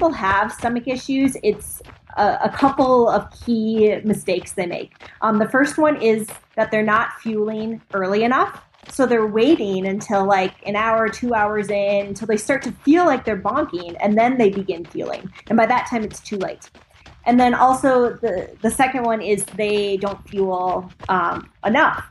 people have stomach issues, it's a, a couple of key mistakes they make. Um, the first one is that they're not fueling early enough. So they're waiting until like an hour, two hours in, until they start to feel like they're bonking, and then they begin fueling. And by that time, it's too late. And then also the the second one is they don't fuel um, enough.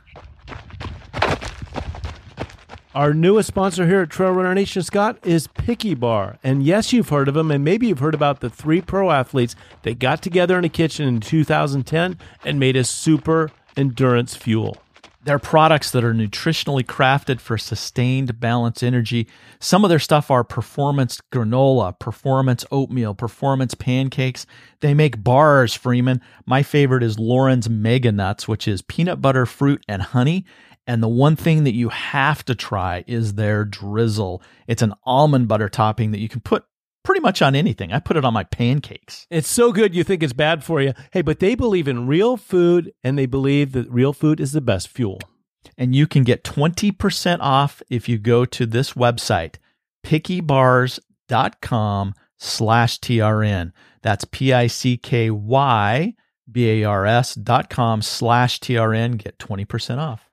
Our newest sponsor here at Trail Runner Nation, Scott, is Picky Bar. And yes, you've heard of them, and maybe you've heard about the three pro athletes that got together in a kitchen in 2010 and made a super endurance fuel. They're products that are nutritionally crafted for sustained balance energy. Some of their stuff are performance granola, performance oatmeal, performance pancakes. They make bars, Freeman. My favorite is Lauren's Mega Nuts, which is peanut butter, fruit, and honey. And the one thing that you have to try is their drizzle. It's an almond butter topping that you can put pretty much on anything. I put it on my pancakes. It's so good you think it's bad for you. Hey, but they believe in real food and they believe that real food is the best fuel. And you can get 20% off if you go to this website, pickybars.com slash TRN. That's P-I-C-K-Y B-A-R-S dot com slash TRN. Get 20% off.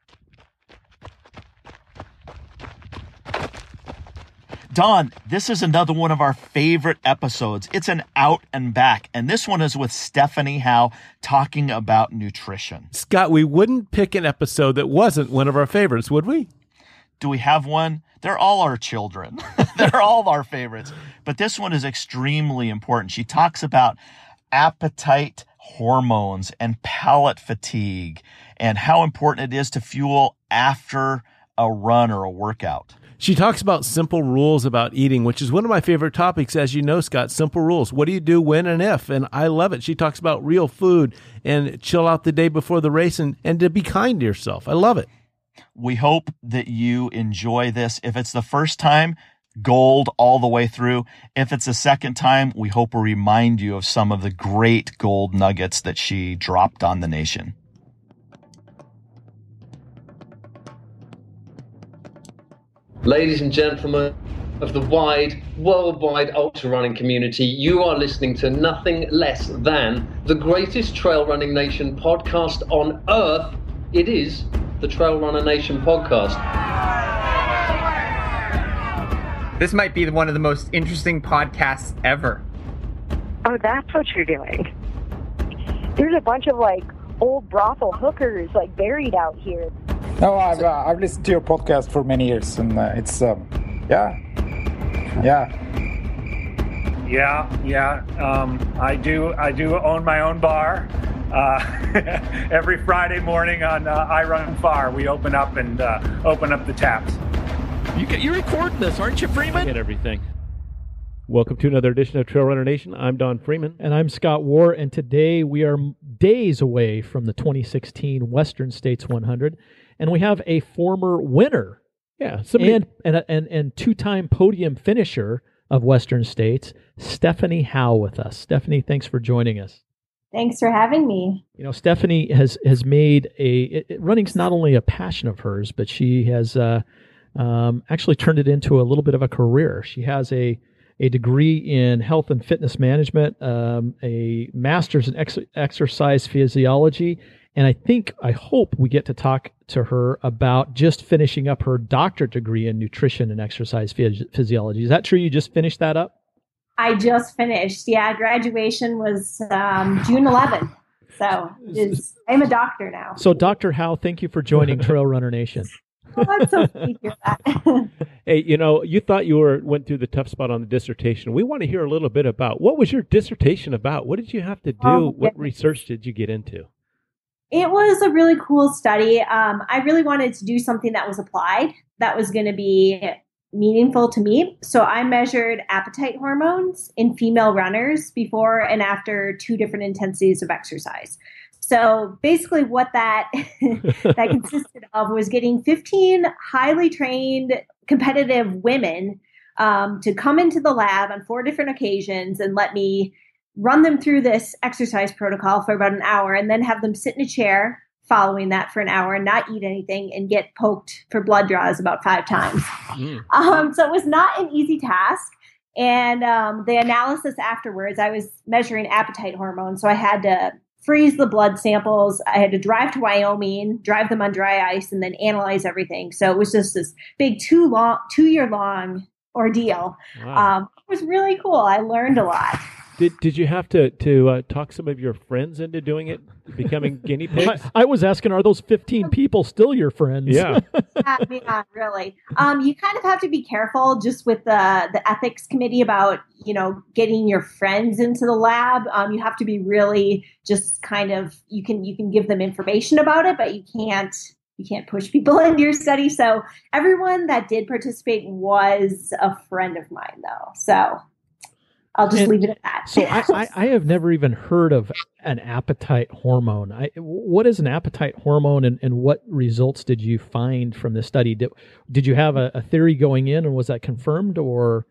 Don, this is another one of our favorite episodes. It's an out and back, and this one is with Stephanie Howe talking about nutrition. Scott, we wouldn't pick an episode that wasn't one of our favorites, would we? Do we have one? They're all our children. They're all our favorites. But this one is extremely important. She talks about appetite hormones and palate fatigue and how important it is to fuel after a run or a workout. She talks about simple rules about eating, which is one of my favorite topics, as you know, Scott. Simple rules. What do you do when and if? And I love it. She talks about real food and chill out the day before the race and, and to be kind to yourself. I love it. We hope that you enjoy this. If it's the first time, gold all the way through. If it's the second time, we hope we remind you of some of the great gold nuggets that she dropped on the nation. Ladies and gentlemen of the wide, worldwide ultra running community, you are listening to nothing less than the greatest trail running nation podcast on earth. It is the Trail Runner Nation podcast. This might be one of the most interesting podcasts ever. Oh, that's what you're doing. There's a bunch of like old brothel hookers like buried out here. No, I've uh, I've listened to your podcast for many years, and uh, it's um, yeah, yeah, yeah, yeah. Um, I do I do own my own bar. Uh, every Friday morning on uh, iRunFar, we open up and uh, open up the taps. You get, you're recording this, aren't you, Freeman? I get everything. Welcome to another edition of Trail Runner Nation. I'm Don Freeman. And I'm Scott Warr. And today we are days away from the 2016 Western States 100 and we have a former winner, yeah, somebody... and and and, and two time podium finisher of Western States, Stephanie Howe, with us. Stephanie, thanks for joining us. Thanks for having me. You know, Stephanie has has made a it, it, running's not only a passion of hers, but she has uh, um, actually turned it into a little bit of a career. She has a a degree in health and fitness management, um, a master's in ex- exercise physiology, and I think, I hope we get to talk to her about just finishing up her doctorate degree in nutrition and exercise phys- physiology. Is that true? You just finished that up? I just finished. Yeah, graduation was um, June 11th. So I'm a doctor now. So, Dr. Howe, thank you for joining Trail Runner Nation. oh, so that. hey, you know, you thought you were went through the tough spot on the dissertation. We want to hear a little bit about what was your dissertation about? What did you have to do? Oh, what research did you get into? It was a really cool study. Um, I really wanted to do something that was applied, that was going to be meaningful to me. So I measured appetite hormones in female runners before and after two different intensities of exercise. So basically, what that that consisted of was getting 15 highly trained, competitive women um, to come into the lab on four different occasions and let me run them through this exercise protocol for about an hour and then have them sit in a chair following that for an hour and not eat anything and get poked for blood draws about five times. Mm. Um, so it was not an easy task. And um, the analysis afterwards, I was measuring appetite hormone, so I had to freeze the blood samples. I had to drive to Wyoming, drive them on dry ice, and then analyze everything. So it was just this big two long, two year long ordeal. Wow. Um, it was really cool. I learned a lot. Did Did you have to to uh, talk some of your friends into doing it, becoming guinea pigs? I, I was asking, are those 15 people still your friends? Yeah. yeah, yeah, really. Um, you kind of have to be careful just with the the ethics committee about you know getting your friends into the lab. Um, you have to be really just kind of you can you can give them information about it, but you can't you can't push people into your study. So everyone that did participate was a friend of mine, though. So I'll just And leave it at that. So I, I, I have never even heard of an appetite hormone. I, what is an appetite hormone, and, and what results did you find from this study? Did, did you have a, a theory going in, and was that confirmed, or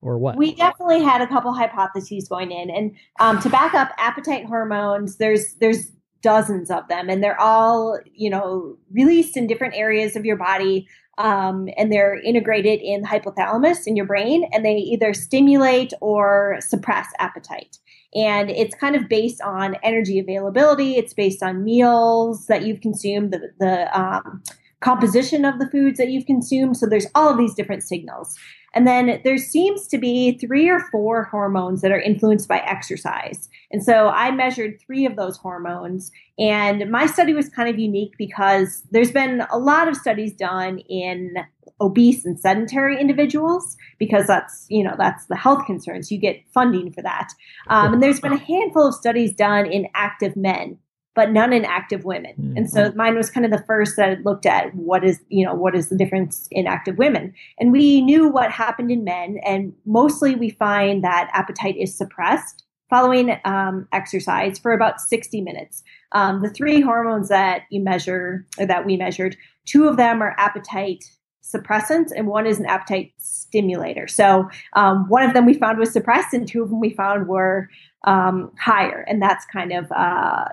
or what? We definitely had a couple hypotheses going in, and um, to back up appetite hormones, there's there's dozens of them, and they're all you know released in different areas of your body, um, and they're integrated in the hypothalamus in your brain, and they either stimulate or suppress appetite. And it's kind of based on energy availability. It's based on meals that you've consumed, the the um, composition of the foods that you've consumed. So there's all of these different signals. And then there seems to be three or four hormones that are influenced by exercise. And so I measured three of those hormones. And my study was kind of unique because there's been a lot of studies done in obese and sedentary individuals because that's you know that's the health concerns you get funding for that um, and there's been a handful of studies done in active men but none in active women. Mm-hmm. And so mine was kind of the first that looked at what is, you know, what is the difference in active women. And we knew what happened in men, and mostly we find that appetite is suppressed following um, exercise for about 60 minutes. Um, the three hormones that you measure, or that we measured, two of them are appetite suppressants and one is an appetite stimulator. So um, one of them we found was suppressed and two of them we found were um, higher. And that's kind of uh,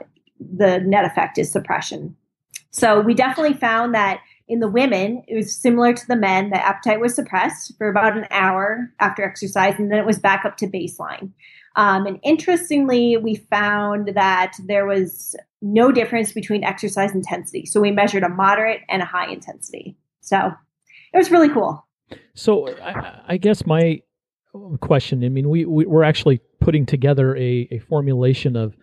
the net effect is suppression. So we definitely found that in the women, it was similar to the men. The appetite was suppressed for about an hour after exercise, and then it was back up to baseline. Um, and interestingly, we found that there was no difference between exercise intensity. So we measured a moderate and a high intensity. So it was really cool. So I, I guess my question. I mean, we, we we're actually putting together a, a formulation of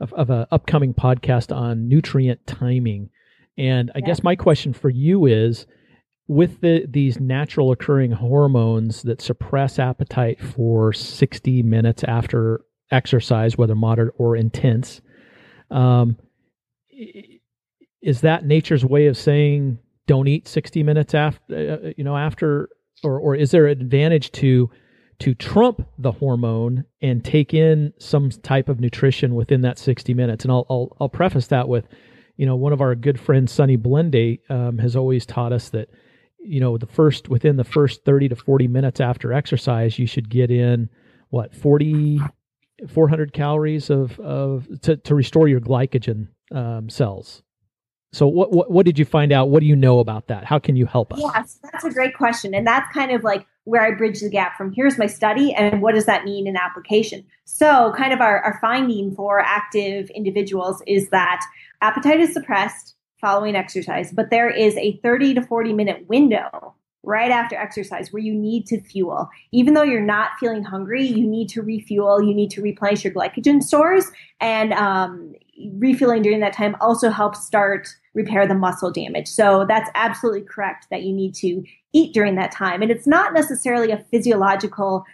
of, of an upcoming podcast on nutrient timing, and I Yeah. guess my question for you is, with the these natural occurring hormones that suppress appetite for sixty minutes after exercise, whether moderate or intense, um, is that nature's way of saying don't eat 60 minutes after uh, you know after or or is there an advantage to to trump the hormone and take in some type of nutrition within that 60 minutes and I'll I'll, I'll preface that with you know one of our good friends Sunny Blende um, has always taught us that you know the first within the first 30 to 40 minutes after exercise you should get in what 40 400 calories of of to, to restore your glycogen um, cells so what, what what did you find out? What do you know about that? How can you help us? Yes, that's a great question. And that's kind of like where I bridge the gap from here's my study and what does that mean in application. So, kind of our, our finding for active individuals is that appetite is suppressed following exercise, but there is a 30 to 40 minute window right after exercise where you need to fuel. Even though you're not feeling hungry, you need to refuel, you need to replenish your glycogen stores. And um, refueling during that time also helps start repair the muscle damage. So that's absolutely correct that you need to eat during that time. And it's not necessarily a physiological,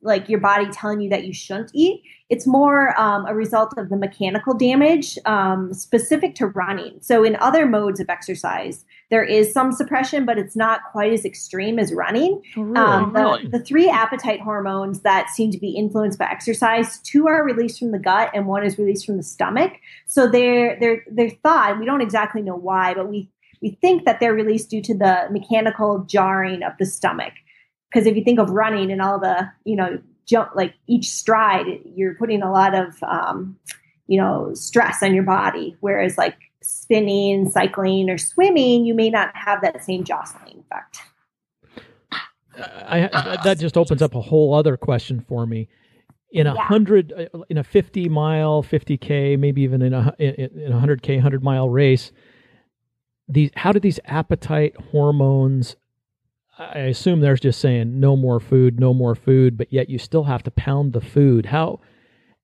like your body telling you that you shouldn't eat. It's more um, a result of the mechanical damage um, specific to running. So in other modes of exercise, there is some suppression, but it's not quite as extreme as running. Um, the, Really? the three appetite hormones that seem to be influenced by exercise, two are released from the gut and one is released from the stomach. So they're they're they're thought we don't exactly know why, but we we think that they're released due to the mechanical jarring of the stomach. Because if you think of running and all the you know jump like each stride, you're putting a lot of um, you know stress on your body, whereas like spinning, cycling, or swimming, you may not have that same jostling effect. I, that just opens up a whole other question for me. In a Yeah. hundred, uh, in a fifty mile, fifty k, maybe even in a in in a hundred k, hundred mile race, these how do these appetite hormones? I assume they're just saying no more food, no more food, but yet you still have to pound the food. How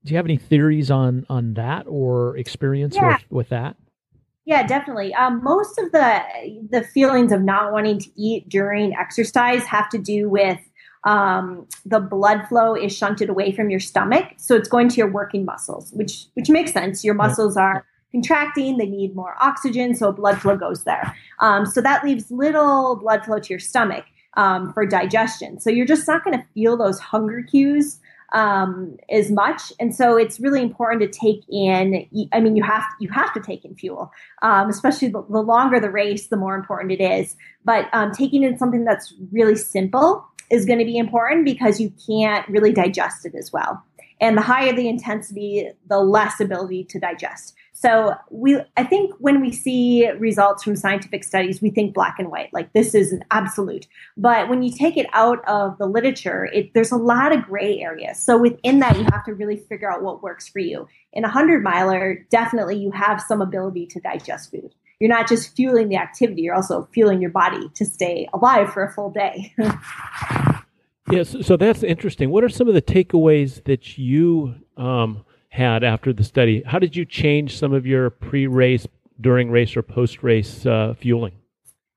do you have any theories on on that or experience Yeah. with with that? Yeah, definitely. Um, most of the the feelings of not wanting to eat during exercise have to do with um, the blood flow is shunted away from your stomach, so it's going to your working muscles, which which makes sense. Your muscles are contracting; they need more oxygen, so blood flow goes there. Um, so that leaves little blood flow to your stomach um, for digestion. So you're just not going to feel those hunger cues um, as much, and so it's really important to take in. I mean, you have you have to take in fuel, um, especially the, the longer the race, the more important it is. But um, taking in something that's really simple is going to be important because you can't really digest it as well. And the higher the intensity, the less ability to digest. So we, I think, when we see results from scientific studies, we think black and white, like this is an absolute. But when you take it out of the literature, it, there's a lot of gray areas. So within that, you have to really figure out what works for you. In a hundred miler, definitely you have some ability to digest food. You're not just fueling the activity; you're also fueling your body to stay alive for a full day. Yes, so that's interesting. What are some of the takeaways that you um, had after the study? How did you change some of your pre-race, during race, or post-race uh, fueling?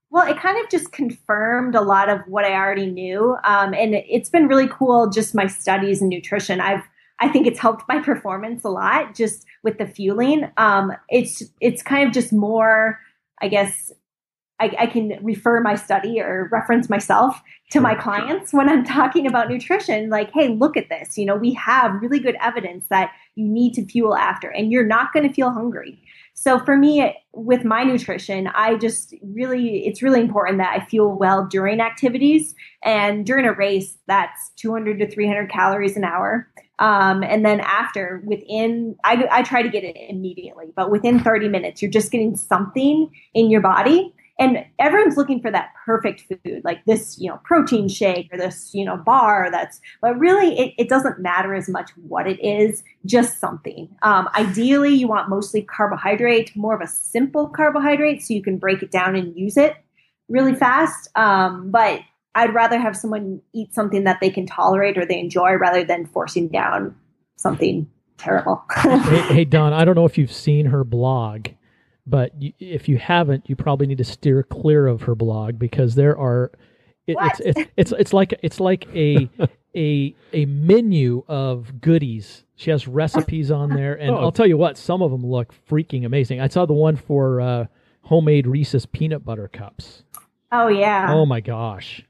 Well, it kind of just confirmed a lot of what I already knew, um, and it's been really cool. Just my studies in nutrition, I've I think it's helped my performance a lot just with the fueling. Um, it's it's kind of just more, I guess. I, I can refer my study or reference myself to my clients when I'm talking about nutrition. Like, hey, look at this. You know, we have really good evidence that you need to fuel after, and you're not going to feel hungry. So for me, with my nutrition, I just really, it's really important that I fuel well during activities. And during a race, that's 200 to 300 calories an hour. Um, and then after, within, I, I try to get it immediately, but within 30 minutes, you're just getting something in your body. And everyone's looking for that perfect food, like this, you know, protein shake or this, you know, bar that's, but really it, it doesn't matter as much what it is, just something. Um, ideally, you want mostly carbohydrate, more of a simple carbohydrate so you can break it down and use it really fast. Um, but I'd rather have someone eat something that they can tolerate or they enjoy rather than forcing down something terrible. hey, hey, Don, I don't know if you've seen her blog, but you, if you haven't, you probably need to steer clear of her blog because there are. It, it's, it's it's it's like it's like a a a menu of goodies. She has recipes on there, and Oh. I'll tell you what, some of them look freaking amazing. I saw the one for uh, homemade Reese's peanut butter cups. oh yeah. Oh my gosh!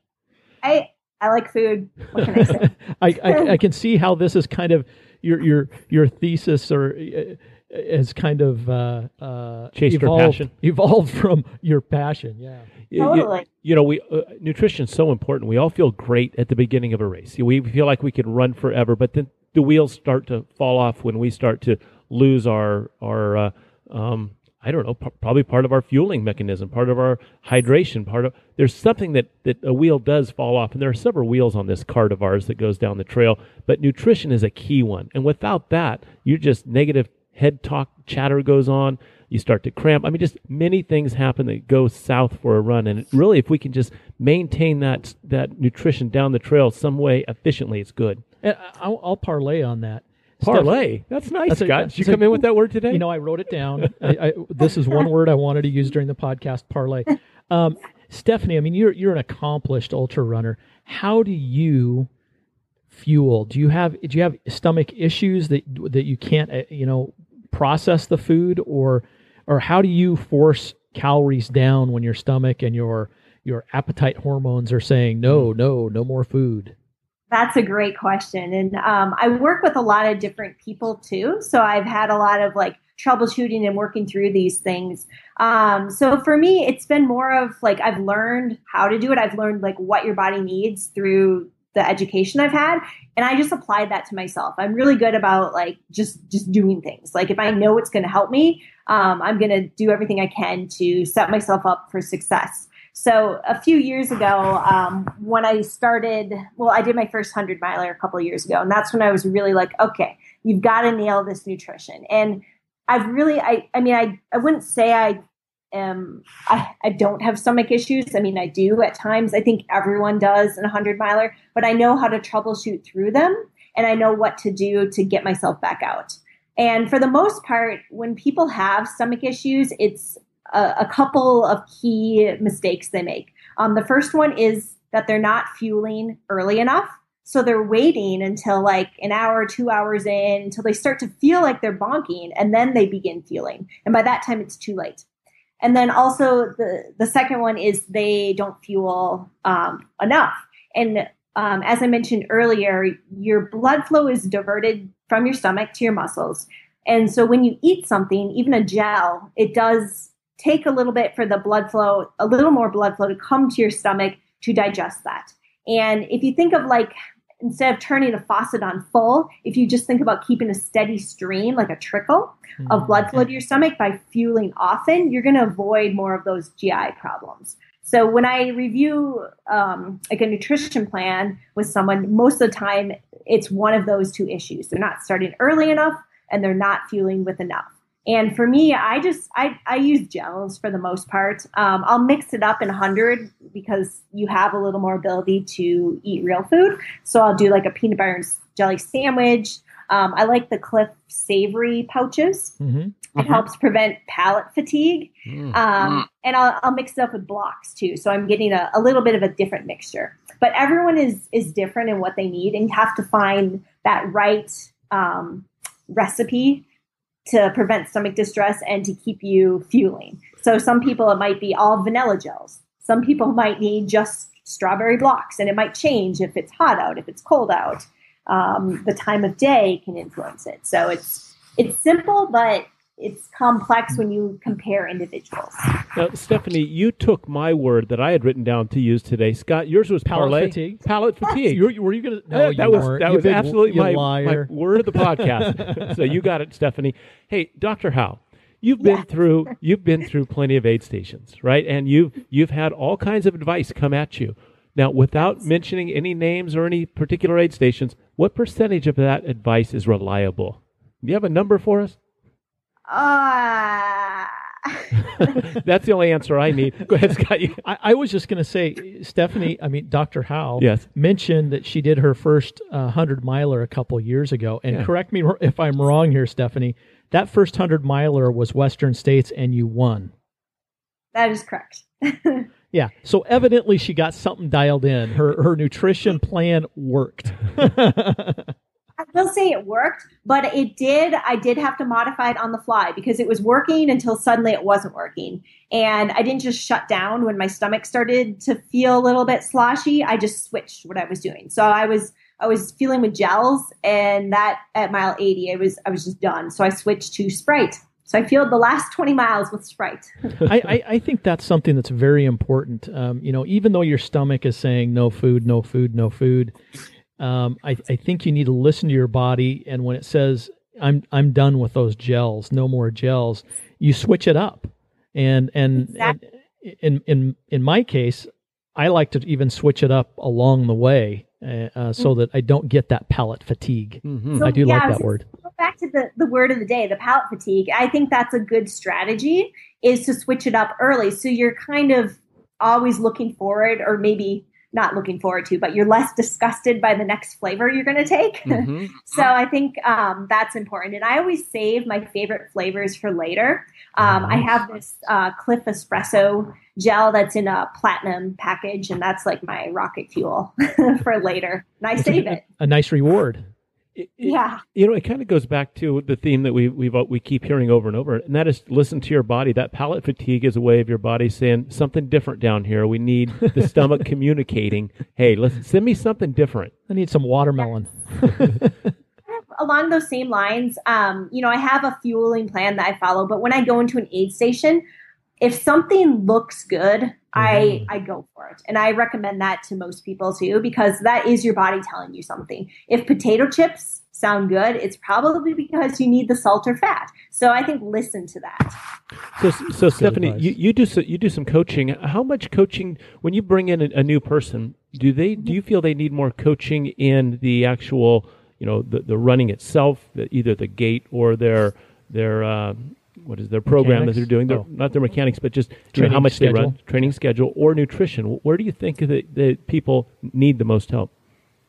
I I like food. What can I say? I, I I can see how this is kind of your your your thesis or uh, has kind of uh, uh, Chased her evolved, passion. evolved from your passion. Yeah. You- you- Totally. You, know, we uh, nutrition's so important. We all feel great at the beginning of a race. We feel like we can run forever, but then the wheels start to fall off when we start to lose our our uh, um, I don't know, p- probably part of our fueling mechanism, part of our hydration, part of there's something that that a wheel does fall off, and there are several wheels on this cart of ours that goes down the trail. But nutrition is a key one, and without that, you're just negative head talk, chatter goes on. You start to cramp. I mean, just many things happen that go south for a run, and really, if we can just maintain that that nutrition down the trail some way efficiently, it's good. And I'll, I'll parlay on that. Parlay. That's nice, That's a- Scott. Did you that's a- come in with that word today? You know, I wrote it down. I, I, this is one word I wanted to use during the podcast. Parlay. Um, Stephanie, I mean, you're you're an accomplished ultra runner. How do you fuel? Do you have do you have stomach issues that that you can't uh, you know process the food, or or how do you force calories down when your stomach and your your appetite hormones are saying no, no, no more food? That's a great question. And um, I work with a lot of different people too. So I've had a lot of like troubleshooting and working through these things. Um, so for me, it's been more of like I've learned how to do it. I've learned like what your body needs through the education I've had, and I just applied that to myself. I'm really good about like just just doing things. Like if I know it's going to help me, um, I'm going to do everything I can to set myself up for success. So a few years ago, um, when I started, well, I did my first hundred miler a couple years ago, and that's when I was really like, okay, you've got to nail this nutrition. And I've really, I, I mean, I, I wouldn't say I am, I, I don't have stomach issues. I mean, I do at times. I think everyone does in a hundred miler, but I know how to troubleshoot through them, and I know what to do to get myself back out. And for the most part, when people have stomach issues, it's a, a couple of key mistakes they make. Um, the first one is that they're not fueling early enough. So they're waiting until like an hour, two hours in, until they start to feel like they're bonking, and then they begin fueling. And by that time, it's too late. And then also the the second one is they don't fuel um, enough. And um, as I mentioned earlier, your blood flow is diverted from your stomach to your muscles. And so when you eat something, even a gel, it does take a little bit for the blood flow, a little more blood flow to come to your stomach to digest that. And if you think of like, instead of turning a faucet on full, if you just think about keeping a steady stream, like a trickle mm-hmm. of blood flow to your stomach by fueling often, you're going to avoid more of those GI problems. So when I review um, like a nutrition plan with someone, most of the time it's one of those two issues. They're not starting early enough and they're not fueling with enough. And for me, I just I, I use gels for the most part. Um, I'll mix it up in 100 because you have a little more ability to eat real food. So I'll do like a peanut butter and jelly sandwich. Um, I like the Clif savory pouches. Mm-hmm. It mm-hmm. helps prevent palate fatigue. Mm-hmm. Um, and I'll, I'll, mix it up with blocks too. So I'm getting a, a little bit of a different mixture. But everyone is is different in what they need, and you have to find that right um, recipe to prevent stomach distress and to keep you fueling. So some people it might be all vanilla gels. Some people might need just strawberry blocks, and it might change if it's hot out, if it's cold out. Um, the time of day can influence it. So it's it's simple, but it's complex when you compare individuals. Now, Stephanie, you took my word that I had written down to use today. Scott, yours was palate parlay. fatigue. Palate fatigue. Were, were you going to? No, that was weren't. that You was big- absolutely my, my word of the podcast. so you got it, Stephanie. Hey, Doctor Howe, you've been through you've been through plenty of aid stations, right? And you've you've had all kinds of advice come at you. Now, without mentioning any names or any particular aid stations, what percentage of that advice is reliable? Do you have a number for us? Uh, That's the only answer I need. Go ahead, Scott. You- I, I was just going to say, Stephanie, I mean, Dr. Howe Yes. mentioned that she did her first uh, 100 miler a couple years ago. And Yeah. correct me if I'm wrong here, Stephanie. That first 100 miler was Western States and you won. that is correct. Yeah. So evidently she got something dialed in. Her her nutrition plan worked. Will say it worked, but it did. I did have to modify it on the fly because it was working until suddenly it wasn't working. And I didn't just shut down when my stomach started to feel a little bit sloshy. I just switched what I was doing. So I was I was feeling with gels, and that at mile 80, I was I was just done. So I switched to Sprite. So I fueled the last 20 miles with Sprite. I, I, I think that's something that's very important. Um, you know, even though your stomach is saying no food, no food, no food, um, I, I think you need to listen to your body. And when it says I'm I'm done with those gels, no more gels, you switch it up. And and, Exactly. and in in in my case, I like to even switch it up along the way, uh, uh, so that I don't get that palate fatigue. Mhm. So, I do yeah, like that word. back to the, the word of the day, the palate fatigue. I think that's a good strategy is to switch it up early. So you're kind of always looking forward, or maybe not looking forward to, but you're less disgusted by the next flavor you're going to take. Mhm. so I think um, that's important. And I always save my favorite flavors for later. Um, I have this uh, Clif Espresso gel that's in a platinum package, and that's like my rocket fuel for later. And I save it. A nice reward. It- it- Yeah. You know, it kind of goes back to the theme that we we we keep hearing over and over, and that is listen to your body. That palate fatigue is a way of your body saying something different down here. We need the stomach communicating. Hey, listen, send me something different. I need some watermelon. along those same lines, um, you know, I have a fueling plan that I follow, but when I go into an aid station, if something looks good, I I go for it, and I recommend that to most people too because that is your body telling you something. If potato chips sound good, it's probably because you need the salt or fat. So I think listen to that. So, so Stephanie, you, you do so, you do some coaching. How much coaching when you bring in a, a, new person? Do they do you feel they need more coaching in the actual, you know, the, the running itself, the, either the gait or their their uh, what is their program mechanics? that they're doing? Their, oh. Not their mechanics, but just you know, how much schedule. they run, training schedule, or nutrition. Where do you think that, that people need the most help?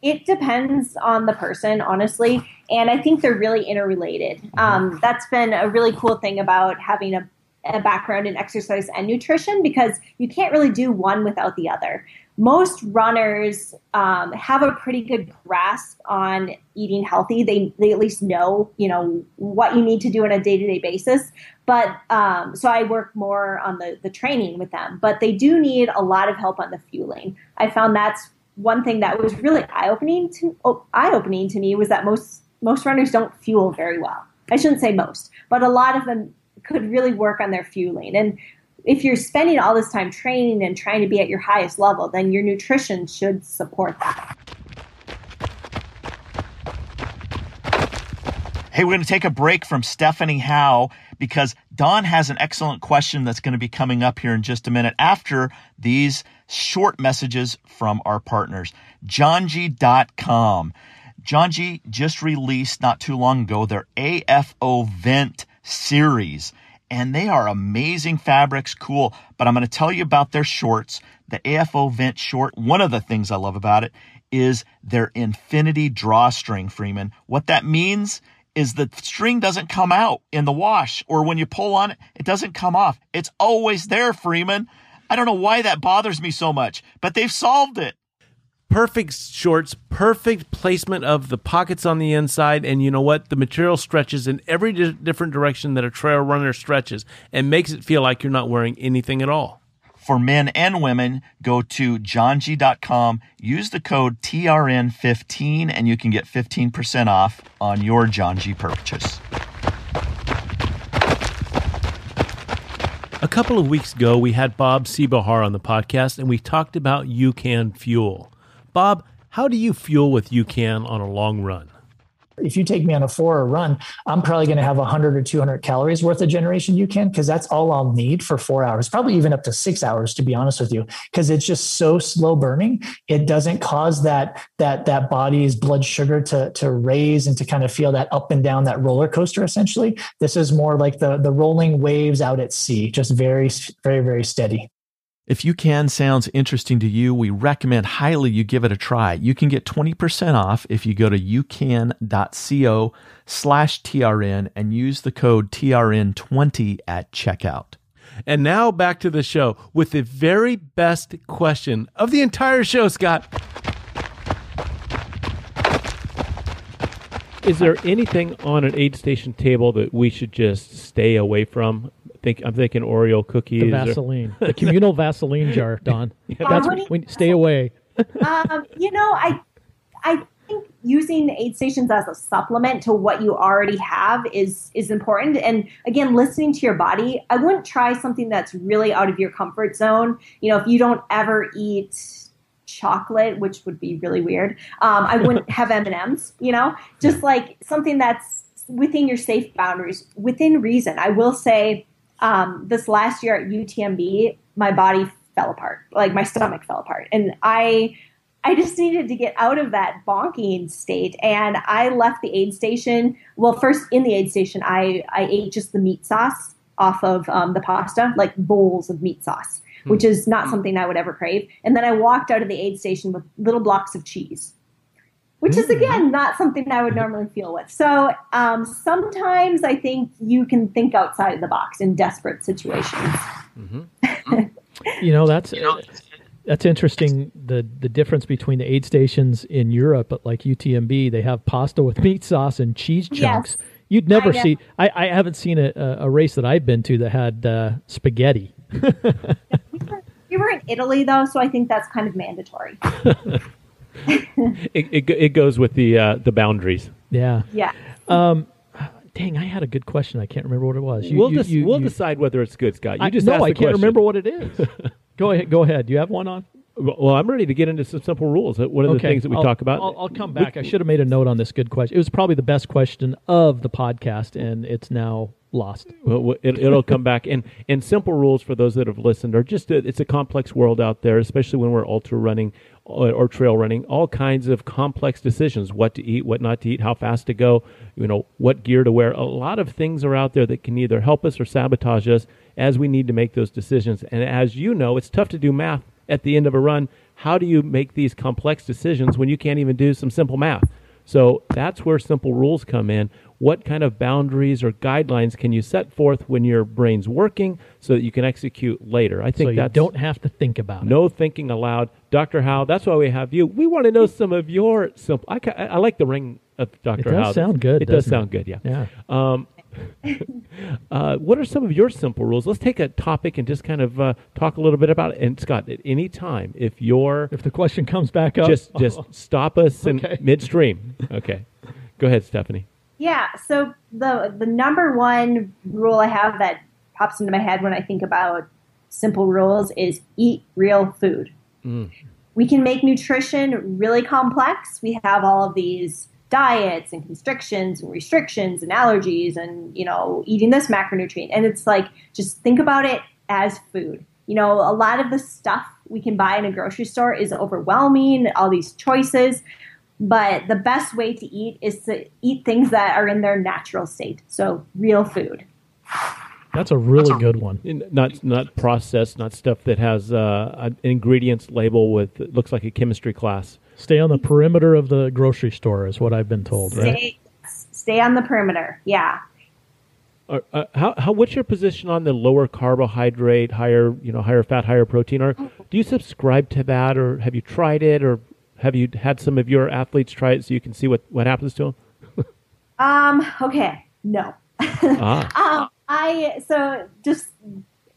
It depends on the person, honestly, and I think they're really interrelated. Mm-hmm. Um, that's been a really cool thing about having a, a background in exercise and nutrition because you can't really do one without the other most runners um, have a pretty good grasp on eating healthy. They they at least know you know what you need to do on a day to day basis. But um, so I work more on the the training with them. But they do need a lot of help on the fueling. I found that's one thing that was really eye opening to oh, eye opening to me was that most most runners don't fuel very well. I shouldn't say most, but a lot of them could really work on their fueling. And if you're spending all this time training and trying to be at your highest level, then your nutrition should support that. Hey, we're going to take a break from Stephanie Howe because Don has an excellent question that's going to be coming up here in just a minute after these short messages from our partners. Janji.com. Janji just released not too long ago their AFO Vent series and they are amazing fabrics, cool. But I'm going to tell you about their shorts, the AFO Vent short. One of the things I love about it is their infinity drawstring, Freeman. What that means is the string doesn't come out in the wash or when you pull on it, it doesn't come off. It's always there, Freeman. I don't know why that bothers me so much, but they've solved it perfect shorts, perfect placement of the pockets on the inside, and you know what? The material stretches in every di- different direction that a trail runner stretches and makes it feel like you're not wearing anything at all. For men and women, go to janji.com, use the code TRN15, and you can get 15% off on your Janji purchase. A couple of weeks ago, we had Bob Seebohar on the podcast, and we talked about UCAN Fuel. Bob, how do you fuel with UCAN on a long run? If you take me on a four hour run, I'm probably going to have 100 or 200 calories worth of generation UCAN because that's all I'll need for four hours, probably even up to six hours, to be honest with you, because it's just so slow burning. It doesn't cause that that that body's blood sugar to to raise and to kind of feel that up and down that roller coaster. Essentially, this is more like the the rolling waves out at sea, just very very very steady. If UCAN sounds interesting to you, we recommend highly you give it a try. You can get 20% off if you go to ucan.co slash TRN and use the code TRN20 at checkout. And now back to the show with the very best question of the entire show, Scott. Is there anything on an aid station table that we should just stay away from? Think I'm thinking Oreo cookies. The Vaseline, or... the communal Vaseline jar, Don. yeah, that's what, we stay away. um, you know, I I think using aid stations as a supplement to what you already have is is important. And again, listening to your body. I wouldn't try something that's really out of your comfort zone. You know, if you don't ever eat chocolate, which would be really weird, um, I wouldn't have M and M's. You know, just like something that's within your safe boundaries, within reason. I will say um, this last year at UTMB, my body fell apart, like my stomach fell apart, and I. I just needed to get out of that bonking state. And I left the aid station. Well, first in the aid station, I, I ate just the meat sauce off of um, the pasta, like bowls of meat sauce, hmm. which is not something I would ever crave. And then I walked out of the aid station with little blocks of cheese which is mm-hmm. again not something I would normally feel with. So um, sometimes I think you can think outside of the box in desperate situations. Mm-hmm. you know that's that's interesting. The the difference between the aid stations in Europe, but like UTMB, they have pasta with meat sauce and cheese chunks. Yes. You'd never I see. I, I haven't seen a, a race that I've been to that had uh, spaghetti. we, were, we were in Italy though, so I think that's kind of mandatory. it, it, it goes with the uh, the boundaries. Yeah. Yeah. Um, dang, I had a good question. I can't remember what it was. You, we'll you, you, we'll decide whether it's good, Scott. You I, just no, I can't remember what it is. go ahead. Go ahead. Do you have one on? Well, I'm ready to get into some simple rules. One of the Okay, things that we I'll- talk about. I'll, I'll come back. I should have made a note on this good question. It was probably the best question of the podcast, and it's now lost. Well, it, it'll come back. And and simple rules for those that have listened are just a, it's a complex world out there, especially when we're ultra running or, or trail running. All kinds of complex decisions: what to eat, what not to eat, how fast to go, you know, what gear to wear. A lot of things are out there that can either help us or sabotage us as we need to make those decisions. And as you know, it's tough to do math at the end of a run. How do you make these complex decisions when you can't even do some simple math? So that's where simple rules come in. What kind of boundaries or guidelines can you set forth when your brain's working so that you can execute later? I think so you don't have to think about it. no thinking aloud. Dr. Howe, that's why we have you. We want to know some of your simple. I, ca- I like the ring of Dr. It does Howe. sound good, It does doesn't sound it? good, yeah. Yeah. Um, uh, what are some of your simple rules? Let's take a topic and just kind of uh, talk a little bit about it. And Scott, at any time, if you're If the question comes back up, just just stop us in midstream. Okay, go ahead, Stephanie. Yeah. So the the number one rule I have that pops into my head when I think about simple rules is eat real food. Mm. We can make nutrition really complex. We have all of these diets and constrictions and restrictions and allergies and you know eating this macronutrient and it's like just think about it as food. You know, a lot of the stuff we can buy in a grocery store is overwhelming, all these choices. But the best way to eat is to eat things that are in their natural state. So, real food. that's a really good one. Not not processed, not stuff that has uh, an ingredients label with it looks like a chemistry class. Stay on the perimeter of the grocery store is what I've been told. Right? Stay, stay on the perimeter. Yeah. Uh, uh, how, how what's your position on the lower carbohydrate, higher you know higher fat, higher protein? Or do you subscribe to that, or have you tried it, or have you had some of your athletes try it so you can see what, what happens to them? Um, okay. No. Ah. um, I so just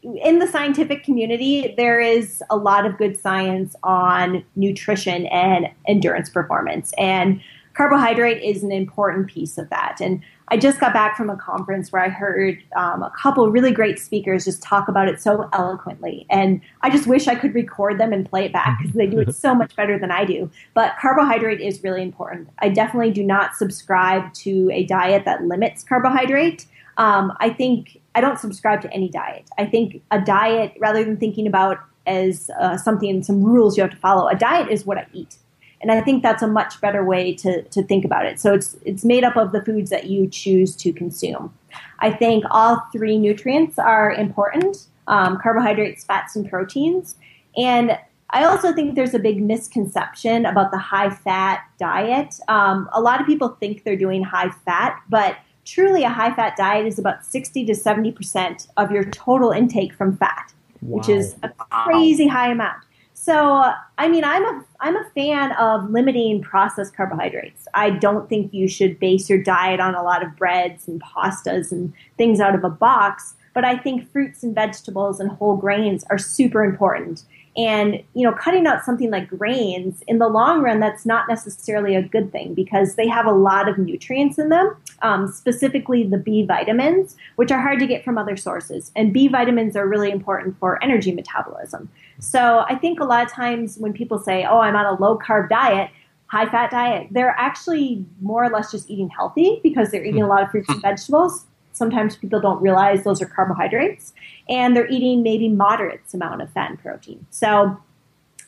in the scientific community, there is a lot of good science on nutrition and endurance performance, and carbohydrate is an important piece of that. And I just got back from a conference where I heard um, a couple really great speakers just talk about it so eloquently, and I just wish I could record them and play it back because they do it so much better than I do. But carbohydrate is really important. I definitely do not subscribe to a diet that limits carbohydrate. Um, I think I don't subscribe to any diet. I think a diet, rather than thinking about as uh, something, some rules you have to follow, a diet is what I eat. And I think that's a much better way to, to think about it. So it's it's made up of the foods that you choose to consume. I think all three nutrients are important: um, carbohydrates, fats, and proteins. And I also think there's a big misconception about the high fat diet. Um, a lot of people think they're doing high fat, but truly a high fat diet is about 60 to 70% of your total intake from fat, which is a crazy high amount. So, I mean, I'm a I'm a fan of limiting processed carbohydrates. I don't think you should base your diet on a lot of breads and pastas and things out of a box, but I think fruits and vegetables and whole grains are super important. And, you know, cutting out something like grains in the long run, that's not necessarily a good thing because they have a lot of nutrients in them, um, specifically the B vitamins, which are hard to get from other sources. And B vitamins are really important for energy metabolism. So I think a lot of times when people say, oh, I'm on a low carb diet, high fat diet, they're actually more or less just eating healthy because they're eating a lot of fruits and vegetables. Sometimes people don't realize those are carbohydrates, and they're eating maybe moderate amount of fat and protein. So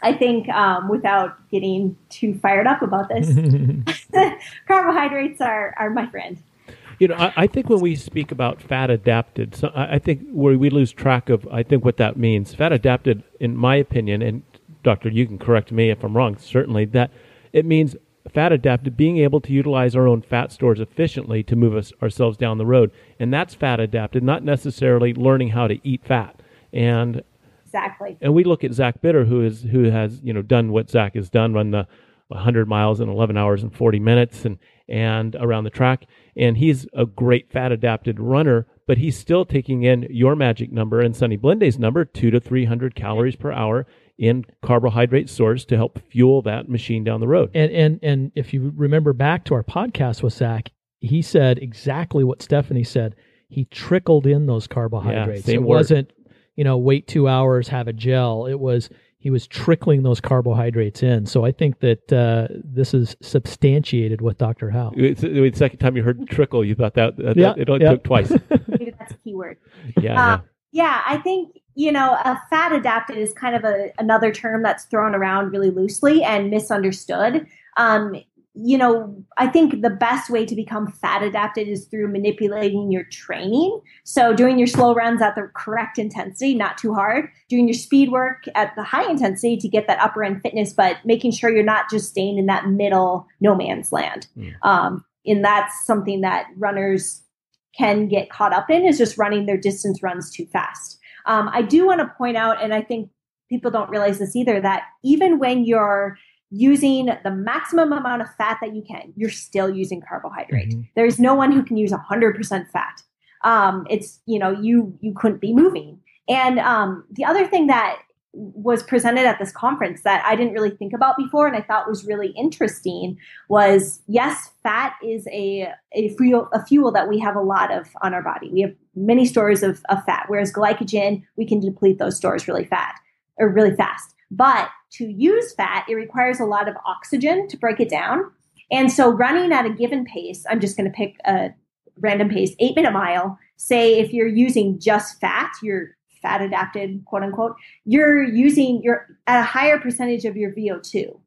I think um, without getting too fired up about this, carbohydrates are, are my friend. You know, I, I think when we speak about fat adapted, so I, I think where we lose track of, I think what that means. Fat adapted, in my opinion, and doctor, you can correct me if I'm wrong. Certainly, that it means fat adapted, being able to utilize our own fat stores efficiently to move us ourselves down the road, and that's fat adapted, not necessarily learning how to eat fat. And Exactly. and we look at Zach Bitter, who is who has you know done what Zach has done, run the 100 miles in 11 hours and 40 minutes, and and around the track, and he's a great fat adapted runner. But he's still taking in your magic number and Sunny Blende's number, two to 300 calories per hour in carbohydrate source to help fuel that machine down the road. And and and if you remember back to our podcast with Zach, he said exactly what Stephanie said. He trickled in those carbohydrates. same it word. wasn't, you know, wait two hours, have a gel. It was he was trickling those carbohydrates in. So I think that uh, this is substantiated with Dr. Howe. It's, the second time you heard trickle, you thought that, that, Yeah, that it only yeah. took twice. Maybe that's a key word. Yeah, Um, yeah, I think you know a fat adapted is kind of a, another term that's thrown around really loosely and misunderstood. Um, you know, I think the best way to become fat adapted is through manipulating your training. So doing your slow runs at the correct intensity, not too hard. Doing your speed work at the high intensity to get that upper end fitness, but making sure you're not just staying in that middle no man's land. Um, and that's something that runners can get caught up in is just running their distance runs too fast. Um, I do want to point out, and I think people don't realize this either, that even when you're using the maximum amount of fat that you can, you're still using carbohydrate. There's no one who can use 100% fat. Um, it's you know you you couldn't be moving. And um, the other thing that was presented at this conference that I didn't really think about before and I thought was really interesting was yes, fat is a a fuel, a fuel that we have a lot of on our body. We have many stores of, of fat, whereas glycogen, we can deplete those stores really fat or really fast. But to use fat, it requires a lot of oxygen to break it down. And so running at a given pace, I'm just going to pick a random pace, eight minute mile. Say if you're using just fat, you're fat adapted, quote unquote, you're using, you're at a higher percentage of your VO2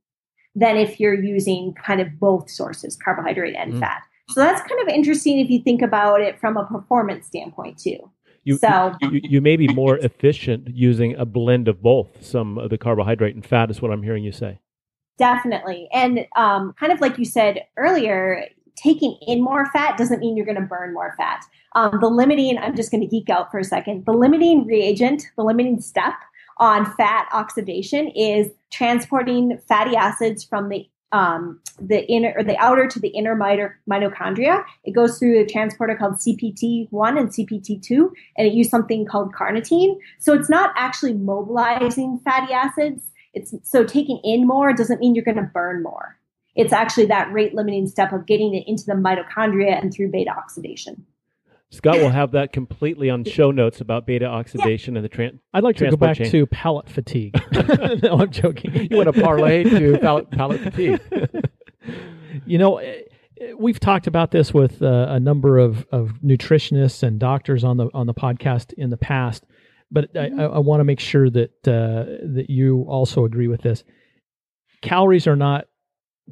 than if you're using kind of both sources, carbohydrate and Mm. fat. So that's kind of interesting if you think about it from a performance standpoint too. You, So- you, you may be more efficient using a blend of both. Some of the carbohydrate and fat is what I'm hearing you say. Definitely. And um, kind of like you said earlier, taking in more fat doesn't mean you're going to burn more fat. Um, the limiting, I'm just going to geek out for a second. The limiting reagent, the limiting step on fat oxidation is transporting fatty acids from the um, the inner or the outer to the inner mito- mitochondria. It goes through a transporter called CPT1 and CPT2, and it uses something called carnitine. So it's not actually mobilizing fatty acids. It's so taking in more doesn't mean you're going to burn more. It's actually that rate limiting step of getting it into the mitochondria and through beta oxidation. Scott will have that completely on show notes about beta oxidation and the tran- I'd like to go back chain. to palate fatigue. no, I'm joking. You want to parlay to palate, palate fatigue. you know, eh, eh, we've talked about this with uh, a number of, of nutritionists and doctors on the on the podcast in the past, but I, I, I want to make sure that uh, that you also agree with this. Calories are not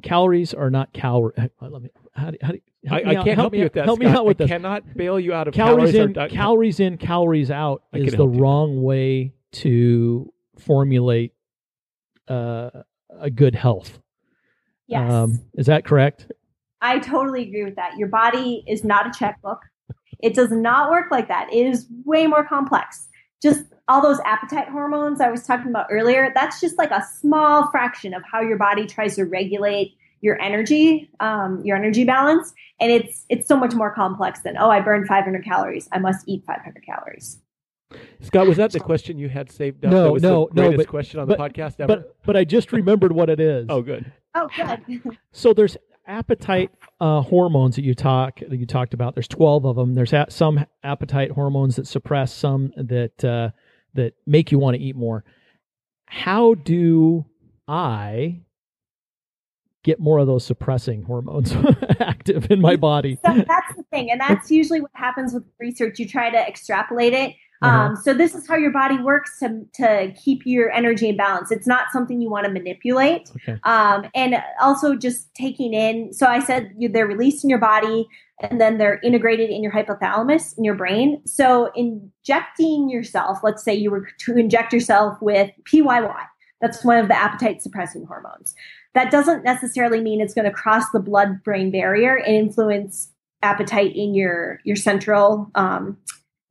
calories are not calorie. Let me. How do, how do, I, I can't help me you with that. Help me Scott. out with I this. cannot bail you out of calories calories. in, or- calories in, calories out I is the help you. wrong way to formulate uh, a good health. Yes. is that correct? I totally agree with that. Your body is not a checkbook. It does not work like that. It is way more complex. Just all those appetite hormones I was talking about earlier, that's just like a small fraction of how your body tries to regulate your energy, um, your energy balance. And it's it's so much more complex than, oh, I burned 500 calories. I must eat 500 calories. Scott, was that the question you had saved up? No, that was no, the no. greatest But, question on but- the podcast ever. But but I just remembered what it is. oh, good. Oh, good. So there's appetite uh, hormones that you talk that you talked about. There's 12 of them. There's a- some appetite hormones that suppress, some that uh, that make you want to eat more. How do I get more of those suppressing hormones active in my body? So that's the thing, and that's usually what happens with research. You try to extrapolate it. Uh-huh. Um, so this is how your body works to to keep your energy in balance. It's not something you want to manipulate. Okay. Um, and also just taking in. So I said they're released in your body, and then they're integrated in your hypothalamus in your brain. So injecting yourself, let's say you were to inject yourself with PYY. That's one of the appetite suppressing hormones. That doesn't necessarily mean it's going to cross the blood brain barrier and influence appetite in your your central um,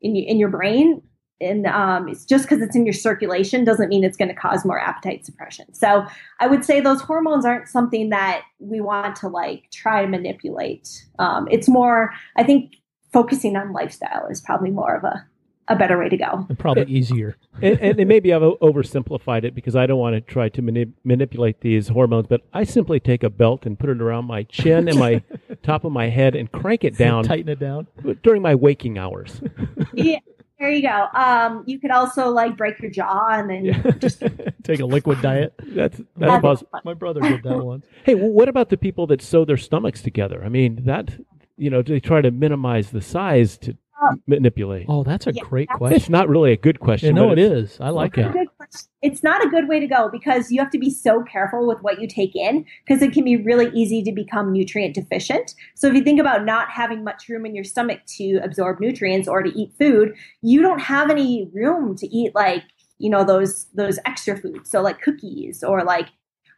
in your, in your brain. And um, it's just because it's in your circulation doesn't mean it's going to cause more appetite suppression. So I would say those hormones aren't something that we want to like try to manipulate. Um, it's more, I think, focusing on lifestyle is probably more of a a better way to go. And probably easier. and, and, and maybe I've oversimplified it because I don't want to try to mani- manipulate these hormones, but I simply take a belt and put it around my chin and my top of my head and crank it down Tighten it down. during my waking hours. yeah, there you go. Um, you could also like break your jaw and then yeah. just take a liquid diet. That's that's possible. My brother did that once. hey, well, what about the people that sew their stomachs together? I mean, that you know, they try to minimize the size to uh, manipulate. Oh, that's a yeah, great question. It's not really a good question. You know, it is. I like it. It's not a good way to go because you have to be so careful with what you take in because it can be really easy to become nutrient deficient. So if you think about not having much room in your stomach to absorb nutrients or to eat food, you don't have any room to eat like you know those those extra foods. So like cookies or like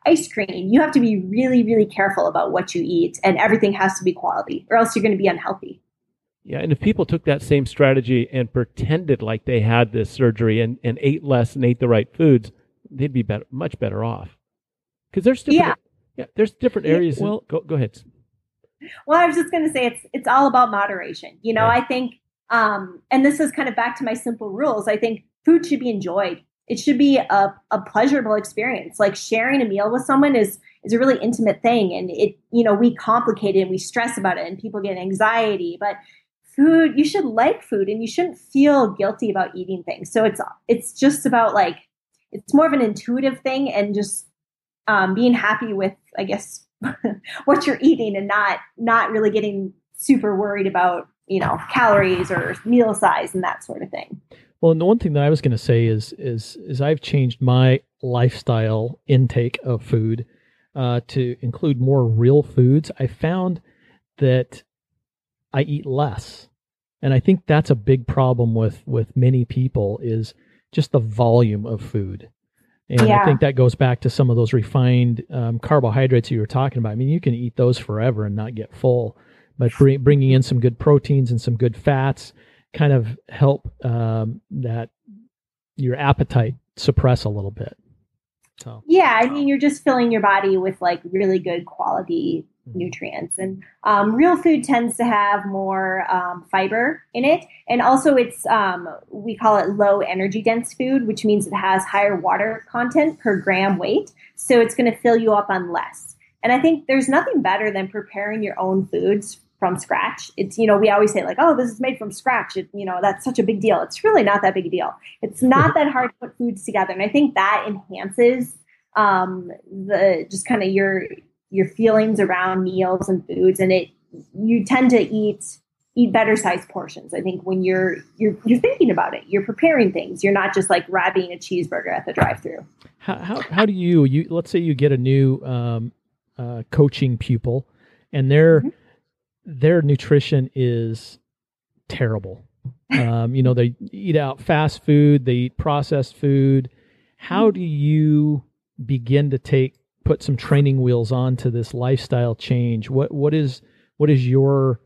ice cream. You have to be really really careful about what you eat, and everything has to be quality, or else you're going to be unhealthy. Yeah, and if people took that same strategy and pretended like they had this surgery and, and ate less and ate the right foods, they'd be better, much better off. Because there's different, yeah. yeah, there's different areas. well, go, go ahead. Well, I was just going to say it's it's all about moderation. You know, yeah. I think, um, and this is kind of back to my simple rules. I think food should be enjoyed. It should be a, a pleasurable experience. Like sharing a meal with someone is is a really intimate thing, and it you know we complicate it and we stress about it, and people get anxiety. But food you should like food and you shouldn't feel guilty about eating things. So it's it's just about like it's more of an intuitive thing and just um, being happy with i guess what you're eating and not not really getting super worried about you know calories or meal size and that sort of thing. Well and the one thing that i was going to say is is is i've changed my lifestyle intake of food uh, to include more real foods. I found that I eat less. And I think that's a big problem with with many people is just the volume of food. And yeah. I think that goes back to some of those refined um, carbohydrates you were talking about. I mean, you can eat those forever and not get full, but bring, bringing in some good proteins and some good fats kind of help um, that your appetite suppress a little bit. So yeah, I mean, you're just filling your body with like really good quality nutrients. And um, real food tends to have more um, fiber in it. And also, it's, um, we call it low energy dense food, which means it has higher water content per gram weight. So it's going to fill you up on less. And I think there's nothing better than preparing your own foods from scratch. It's, you know, we always say like, oh, this is made from scratch. It, you know, that's such a big deal. It's really not that big a deal. It's not that hard to put foods together. And I think that enhances um, the just kind of your your feelings around meals and foods and it you tend to eat eat better sized portions. I think when you're you're you're thinking about it you're preparing things. You're not just like grabbing a cheeseburger at the drive through how, how, how do you you let's say you get a new um, uh, coaching pupil and their mm-hmm. their nutrition is terrible. Um, you know they eat out fast food they eat processed food. How mm-hmm. do you begin to take put some training wheels on to this lifestyle change what what is what is your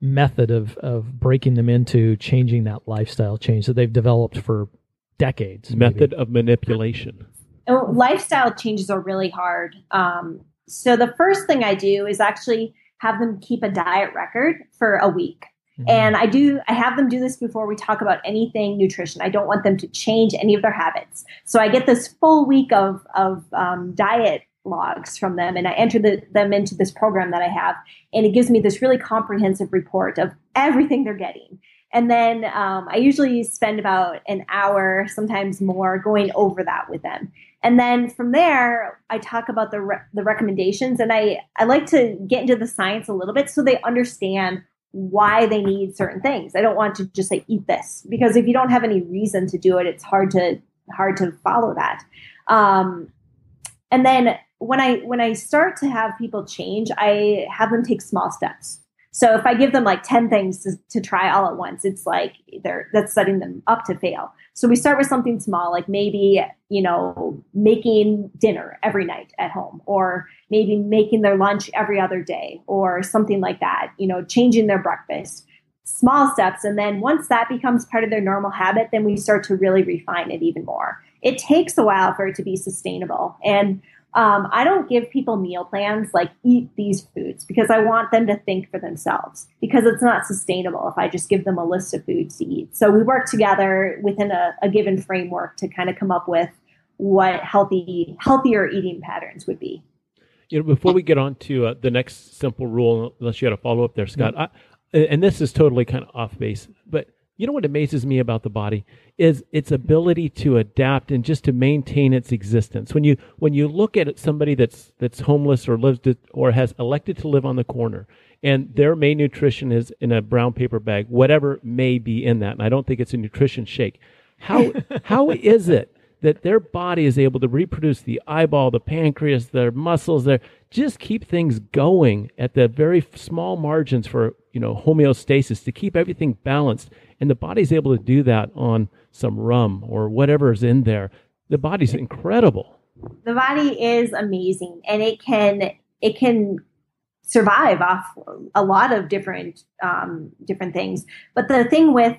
method of of breaking them into changing that lifestyle change that they've developed for decades method maybe? of manipulation oh, lifestyle changes are really hard um, so the first thing i do is actually have them keep a diet record for a week Mm-hmm. And I do, I have them do this before we talk about anything nutrition. I don't want them to change any of their habits. So I get this full week of, of um, diet logs from them and I enter the, them into this program that I have. And it gives me this really comprehensive report of everything they're getting. And then um, I usually spend about an hour, sometimes more, going over that with them. And then from there, I talk about the, re- the recommendations and I, I like to get into the science a little bit so they understand why they need certain things. I don't want to just say eat this because if you don't have any reason to do it, it's hard to hard to follow that. Um, and then when I when I start to have people change, I have them take small steps. So if I give them like 10 things to, to, try all at once, it's like they're that's setting them up to fail. So we start with something small, like maybe, you know, making dinner every night at home, or maybe making their lunch every other day, or something like that, you know, changing their breakfast. Small steps. And then once that becomes part of their normal habit, then we start to really refine it even more. It takes a while for it to be sustainable. And um, I don't give people meal plans like eat these foods because I want them to think for themselves because it's not sustainable if I just give them a list of foods to eat. So we work together within a, a given framework to kind of come up with what healthy, healthier eating patterns would be. You know, before we get on to uh, the next simple rule, unless you had a follow up there, Scott, mm-hmm. I, and this is totally kind of off base, but you know what amazes me about the body is its ability to adapt and just to maintain its existence. When you when you look at somebody that's that's homeless or lives to, or has elected to live on the corner, and their main nutrition is in a brown paper bag, whatever may be in that, and I don't think it's a nutrition shake. How how is it that their body is able to reproduce the eyeball, the pancreas, their muscles, their just keep things going at the very small margins for you know homeostasis to keep everything balanced. And the body's able to do that on some rum or whatever is in there. The body's incredible. The body is amazing and it can it can survive off a lot of different um, different things. But the thing with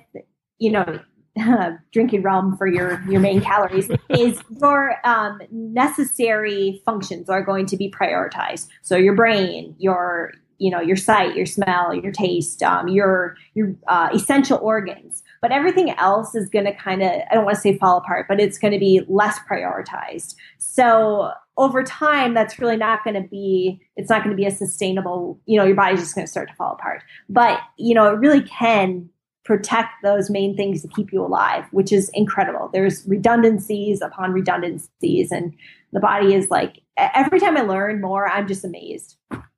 you know drinking rum for your your main calories is your um, necessary functions are going to be prioritized. So your brain your you know your sight your smell your taste um, your your uh, essential organs. But everything else is going to kind of i don't want to say fall apart but it's going to be less prioritized. So over time that's really not going to be it's not going to be a sustainable you know your body's just going to start to fall apart. But you know it really can protect those main things to keep you alive which is incredible there's redundancies upon redundancies and the body is like every time i learn more i'm just amazed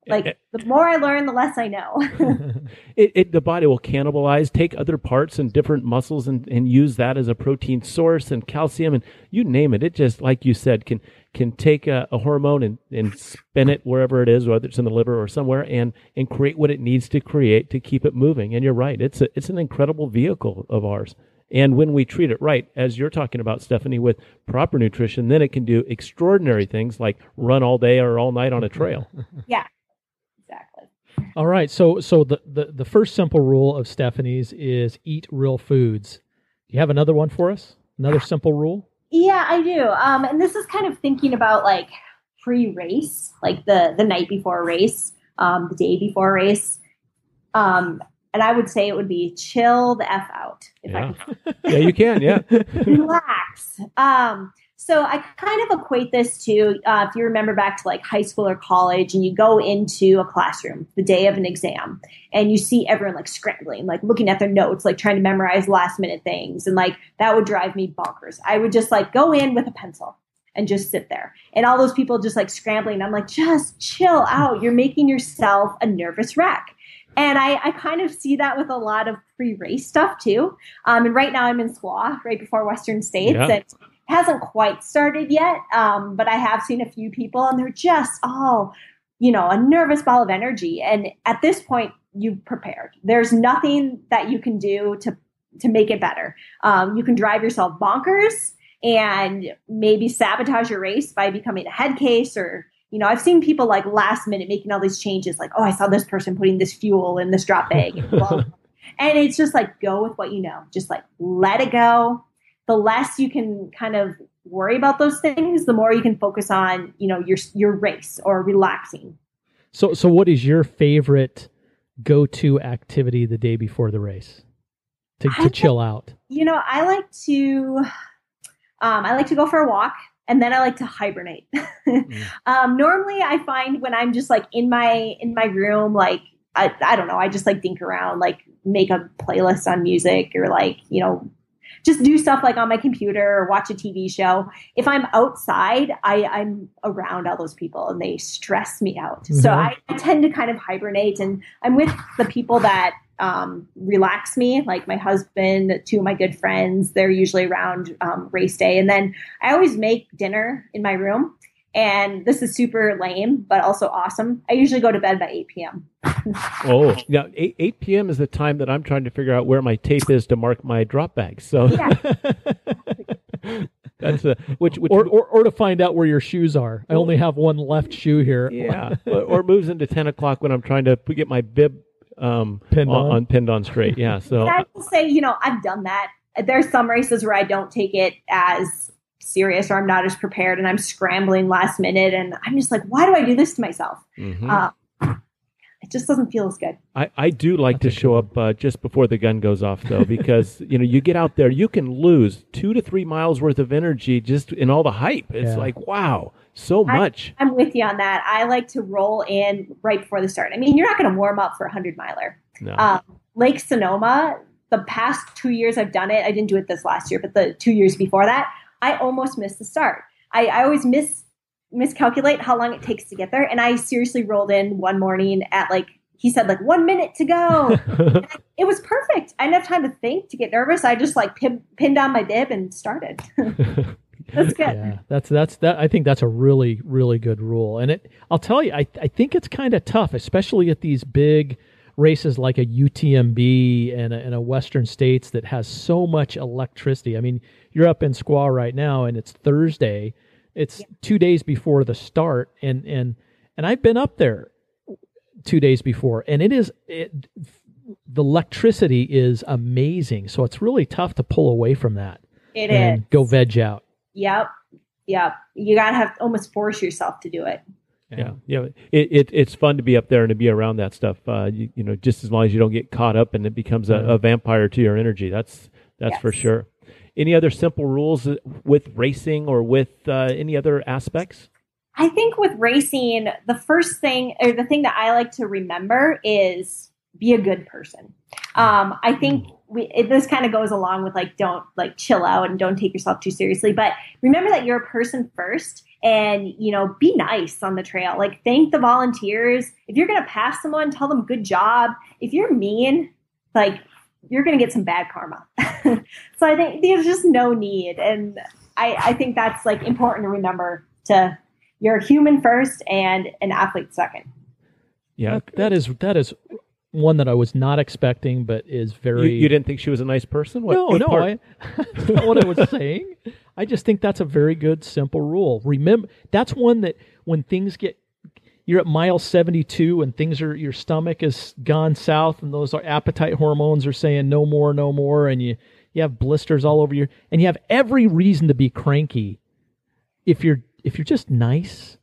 like eh, eh. the more I learn, the less I know. it, it, the body will cannibalize, take other parts and different muscles, and, and use that as a protein source and calcium and you name it. It just like you said can can take a, a hormone and, and spin it wherever it is, whether it's in the liver or somewhere, and and create what it needs to create to keep it moving. And you're right, it's a, it's an incredible vehicle of ours. And when we treat it right, as you're talking about, Stephanie, with proper nutrition, then it can do extraordinary things like run all day or all night on a trail. yeah, exactly. all right. So so the, the, the first simple rule of Stephanie's is eat real foods. Do you have another one for us? Another simple rule? Yeah, I do. Um, and this is kind of thinking about like pre-race, like the the night before a race, um, the day before a race. Um, and I would say it would be chill the f out. If yeah. I yeah, you can. Yeah, relax. Um, so I kind of equate this to uh, if you remember back to like high school or college, and you go into a classroom the day of an exam, and you see everyone like scrambling, like looking at their notes, like trying to memorize last minute things, and like that would drive me bonkers. I would just like go in with a pencil and just sit there, and all those people just like scrambling. I'm like, just chill out. You're making yourself a nervous wreck. And I, I, kind of see that with a lot of pre-race stuff too. Um, and right now I'm in Squaw, right before Western States, and hasn't quite started yet, um, but I have seen a few people, and they're just all, you know, a nervous ball of energy. And at this point, you've prepared. There's nothing that you can do to to make it better. Um, you can drive yourself bonkers and maybe sabotage your race by becoming a head case or you know i've seen people like last minute making all these changes like oh i saw this person putting this fuel in this drop bag and, and it's just like go with what you know just like let it go the less you can kind of worry about those things, the more you can focus on, you know, your your race or relaxing. So so what is your favorite go-to activity the day before the race? To, to chill out. You know, I like to um, I like to go for a walk and then I like to hibernate. mm. um, normally I find when I'm just like in my in my room, like I, I don't know, I just like dink around, like make a playlist on music or like, you know, just do stuff like on my computer or watch a TV show. If I'm outside, I, I'm around all those people and they stress me out. Mm-hmm. So I, I, tend to kind of hibernate and I'm with the people that um, relax me, like my husband, two of my good friends. They're usually around um, race day. And then I always make dinner in my room. And this is super lame, but also awesome. I usually go to bed by 8 p.m. oh, now 8, 8 p.m. is the time that I'm trying to figure out where my tape is to mark my drop bag. So yeah. that's a, which, which or, or, or to find out where your shoes are. I only have one left shoe here. Yeah, or, or moves into 10 o'clock when I'm trying to get my bib um, pinned on, on pinned on straight. Yeah, so and I will say, you know, I've done that. There's some races where I don't take it as serious or I'm not as prepared and I'm scrambling last minute and I'm just like, why do I do this to myself? Mm-hmm. Uh, it just doesn't feel as good. I, I do like to show up uh, just before the gun goes off though, because you know you get out there, you can lose two to three miles worth of energy just in all the hype. It's yeah. like wow, so much. I, am with you on that. I like to roll in right before the start. I mean, you're not going to warm up for a hundred miler. No. Um, Lake Sonoma, the past two years I've done it, I didn't do it this last year, but the two years before that, I almost missed the start. I, I always miss miscalculate how long it takes to get there. And I seriously rolled in one morning at like he said like one minute to go. it was perfect. I didn't have time to think to get nervous. I just like pin, pinned on my bib and started. that's good. Yeah, that's that's that. I think that's a really really good rule. And it, I'll tell you, I I think it's kind of tough, especially at these big races like a UTMB and a, and a Western States that has so much electricity. I mean, you're up in Squaw right now, and it's Thursday. It's yeah. two days before the start, and and and I've been up there two days before, and it is it, the electricity is amazing. So it's really tough to pull away from that. It and is. Go veg out. Yep. Yep. You gotta have almost force yourself to do it. Yeah, yeah. It, it it's fun to be up there and to be around that stuff. Uh, you, you know, just as long as you don't get caught up and it becomes a, a vampire to your energy. That's that's yes. for sure. Any other simple rules with racing or with uh, any other aspects? I think with racing, the first thing or the thing that I like to remember is be a good person. Um, I think we, it, this kind of goes along with like don't like chill out and don't take yourself too seriously, but remember that you're a person first and you know be nice on the trail. Like thank the volunteers. If you're gonna pass someone, tell them good job. If you're mean, like you're gonna get some bad karma. so I think there's just no need, and I, I think that's like important to remember to you're a human first and an athlete second. Yeah, that, that is that is one that I was not expecting, but is very. You, you didn't think she was a nice person? What, no, no, I, that's not what I was saying. I just think that's a very good, simple rule. Remember, that's one that when things get, you're at mile 72 and things are, your stomach is gone south and those are appetite hormones are saying no more, no more, and you, you have blisters all over your, and you have every reason to be cranky. If you're if you're just nice,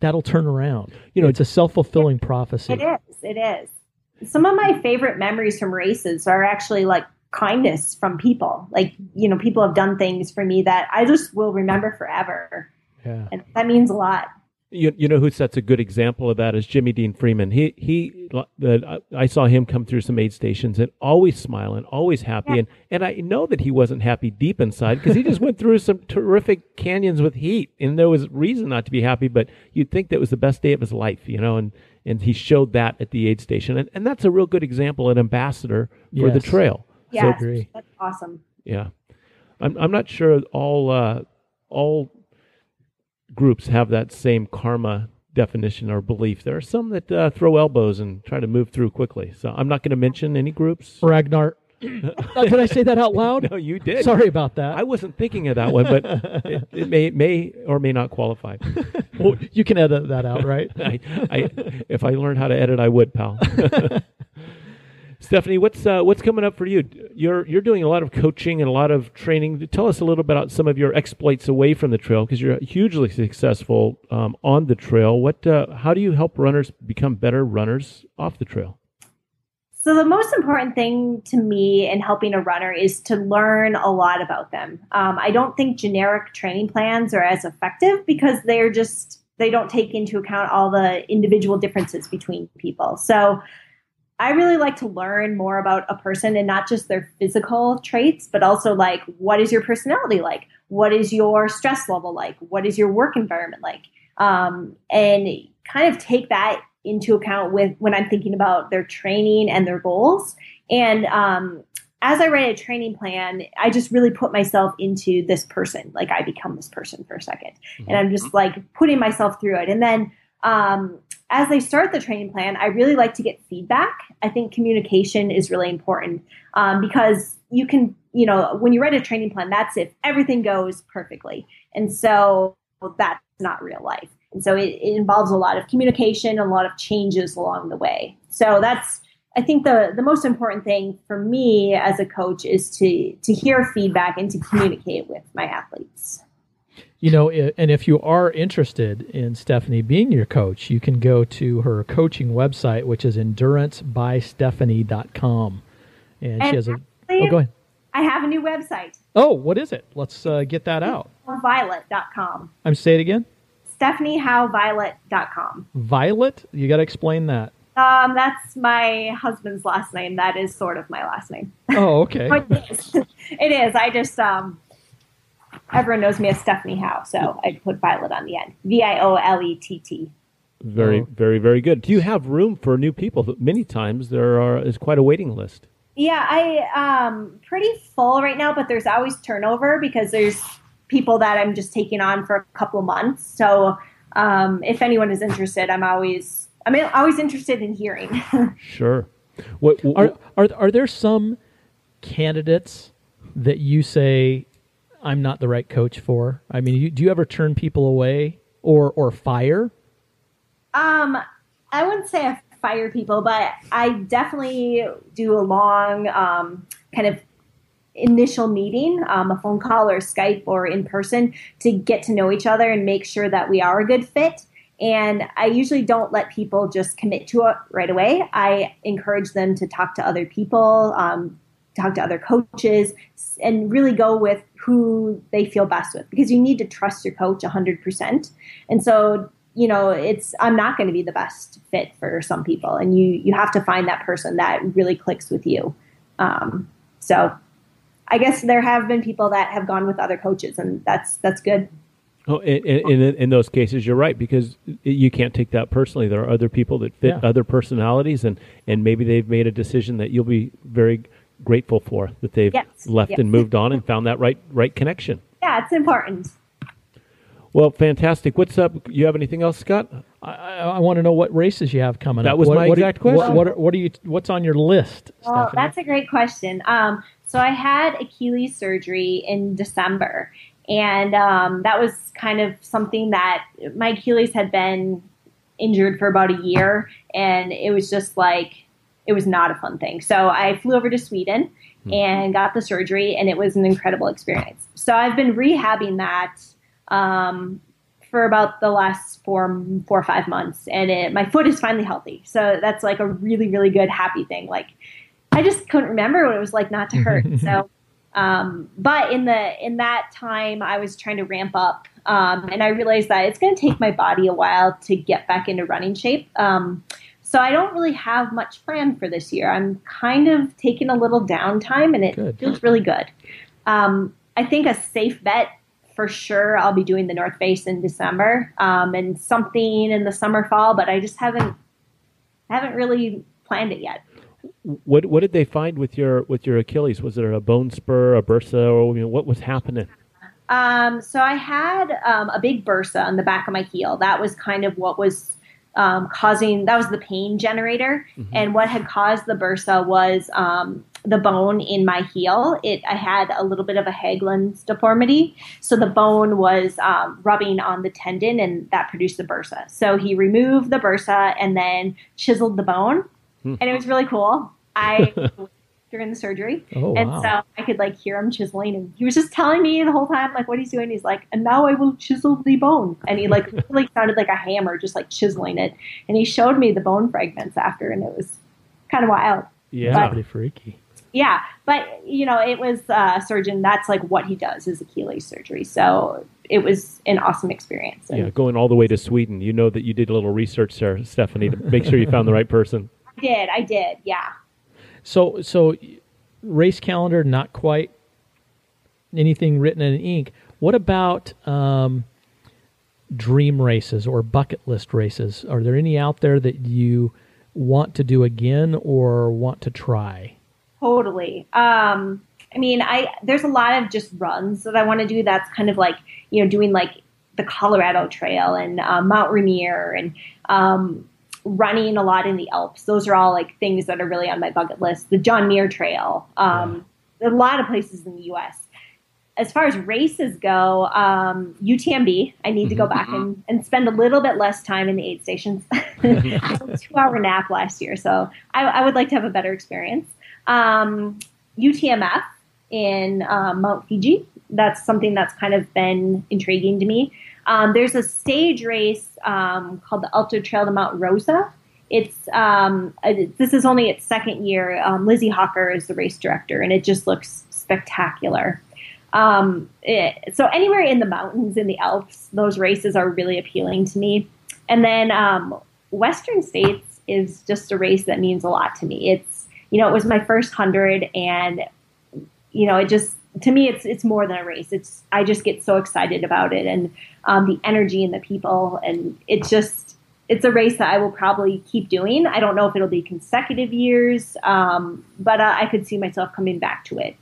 that'll turn around. You know, it's a self fulfilling prophecy. It is. It is. Some of my favorite memories from races are actually like kindness from people. Like, you know, people have done things for me that I just will remember forever. Yeah. And that means a lot you, you know who sets a good example of that is Jimmy Dean Freeman. He he the, I saw him come through some aid stations and always smiling, always happy, yeah. and and I know that he wasn't happy deep inside because he just went through some terrific canyons with heat, and there was reason not to be happy. But you'd think that was the best day of his life, you know, and and he showed that at the aid station, and and that's a real good example, an ambassador for yes. the trail. Yeah, so, that's awesome. Yeah, I'm I'm not sure all uh, all groups have that same karma definition or belief. There are some that uh, throw elbows and try to move through quickly. So I'm not going to mention any groups. Ragnar. did I say that out loud? No, you did. Sorry about that. I wasn't thinking of that one, but it, it, may may or may not qualify. well, you can edit that out, right? I, I, if I learned how to edit, I would, pal. Stephanie, what's uh, what's coming up for you? You're you're doing a lot of coaching and a lot of training. Tell us a little bit about some of your exploits away from the trail because you're hugely successful um, on the trail. What uh, how do you help runners become better runners off the trail? So the most important thing to me in helping a runner is to learn a lot about them. Um, I don't think generic training plans are as effective because they're just they don't take into account all the individual differences between people. So I really like to learn more about a person and not just their physical traits, but also like what is your personality like? What is your stress level like? What is your work environment like? Um, and kind of take that into account with when I'm thinking about their training and their goals. And um, as I write a training plan, I just really put myself into this person. Like I become this person for a 2nd mm-hmm. and I'm just like putting myself through it. And then um, as they start the training plan, I really like to get feedback. I think communication is really important um, because you can, you know, when you write a training plan, that's if everything goes perfectly. And so that's not real life. And so it, it involves a lot of communication, a lot of changes along the way. So that's, I think the, the most important thing for me as a coach is to, to hear feedback and to communicate with my athletes you know, and if you are interested in Stephanie being your coach, you can go to her coaching website, which is endurancebystephanie.com. And, and she has a. Oh, go ahead. I have a new website. Oh, what is it? Let's uh, get that out. Violett.com. I'm say it again. StephanieHoweViolett.com. Violet? You got to explain that. Um, that's my husband's last name. That is sort of my last name. Oh, okay. it, is. it is. I just um, everyone knows me as Stephanie Howe, so I put Violett on the end. V I O L E T T. Very, very, very good. Do you have room for new people? Many times there are is quite a waiting list. Yeah, I um pretty full right now, but there's always turnover because there's people that I'm just taking on for a couple of months. So um, if anyone is interested, I'm always I'm always interested in hearing. Sure. What, Are, are are there some candidates that you say I'm not the right coach for? I mean, you, do you ever turn people away or or fire? Um, I wouldn't say I fire people, but I definitely do a long um, kind of initial meeting, um, a phone call or Skype or in person to get to know each other and make sure that we are a good fit. And I usually don't let people just commit to it right away. I encourage them to talk to other people, um, talk to other coaches, and really go with who they feel best with because you need to trust your coach 100%. And so you know it's i'm not going to be the best fit for some people and you you have to find that person that really clicks with you um, so i guess there have been people that have gone with other coaches and that's that's good Oh, in, in, in those cases, you're right because you can't take that personally. There are other people that fit Yeah. other personalities, and, and maybe they've made a decision that you'll be very grateful for that they've Yes, left yes. and moved on and found that right right connection. yeah it's important Well, fantastic. What's up? You have anything else, Scott? I, I, I want to know what races you have coming That up. was what, my what exact are, question. What, what, are, what are you? What's on your list? Well, Stephanie? that's a great question. Um, so I had Achilles surgery in December, and um, that was kind of something that my Achilles had been injured for about a year, and it was just like it was not a fun thing. So I flew over to Sweden and got the surgery, and it was an incredible experience. So I've been rehabbing that. Um, for about the last four four or five months, and it, my foot is finally healthy. So that's like a really really good happy thing. Like I just couldn't remember what it was like not to hurt. so, um, but in the in that time, I was trying to ramp up, um, and I realized that it's going to take my body a while to get back into running shape. So I don't really have much planned for this year. I'm kind of taking a little downtime, and it Good. feels really good. Um, I think a safe bet for sure. I'll be doing the North Face in December, um, and something in the summer fall, but I just haven't haven't really planned it yet. What what did they find with your with your Achilles? Was there a bone spur, a bursa, or you know, what was happening? Um, so I had um, a big bursa on the back of my heel. That was kind of what was um, causing. That was the pain generator, and what had caused the bursa was um, the bone in my heel. It I had a little bit of a Haglund's deformity, so the bone was um, rubbing on the tendon, and that produced the bursa. So he removed the bursa and then chiseled the bone, and it was really cool. I during the surgery. Oh, and wow. so I could like hear him chiseling and he was just telling me the whole time like what he's doing. He's like, and now I will chisel the bone. And he like really sounded like a hammer, just like chiseling it. And he showed me the bone fragments after and it was kind of wild. Yeah. But- pretty freaky. yeah, but you know, it was uh, surgeon. That's like what he does is Achilles surgery. So it was an awesome experience. And Yeah, going all the way to Sweden. You know that you did a little research there, Stephanie, to make sure you found the right person. I did, I did, yeah. So so race calendar not quite anything written in ink. What about um, dream races or bucket list races? Are there any out there that you want to do again or want to try? Totally. Um, I mean, I there's a lot of just runs that I want to do. That's kind of like you know doing like the Colorado Trail and uh, Mount Rainier and um, running a lot in the Alps. Those are all like things that are really on my bucket list. The John Muir Trail. Um, A lot of places in the U.S. As far as races go, um, UTMB. I need to go back and, and spend a little bit less time in the aid stations. I took a two-hour nap last year, so I, I would like to have a better experience. Um, UTMF in um, Mount Fuji. That's something that's kind of been intriguing to me. Um, there's a stage race um, called the Ultra Trail to Monte Rosa. It's um, this is only its second year. Um, Lizzy Hawker is the race director, and it just looks spectacular. Um, it- so anywhere in the mountains, in the Alps, those races are really appealing to me. And then um, Western states, is just a race that means a lot to me. It's you know it was my first hundred, and you know it just to me it's it's more than a race. It's I just get so excited about it and um, the energy and the people, and it's just it's a race that I will probably keep doing. I don't know if it'll be consecutive years, um, but uh, I could see myself coming back to it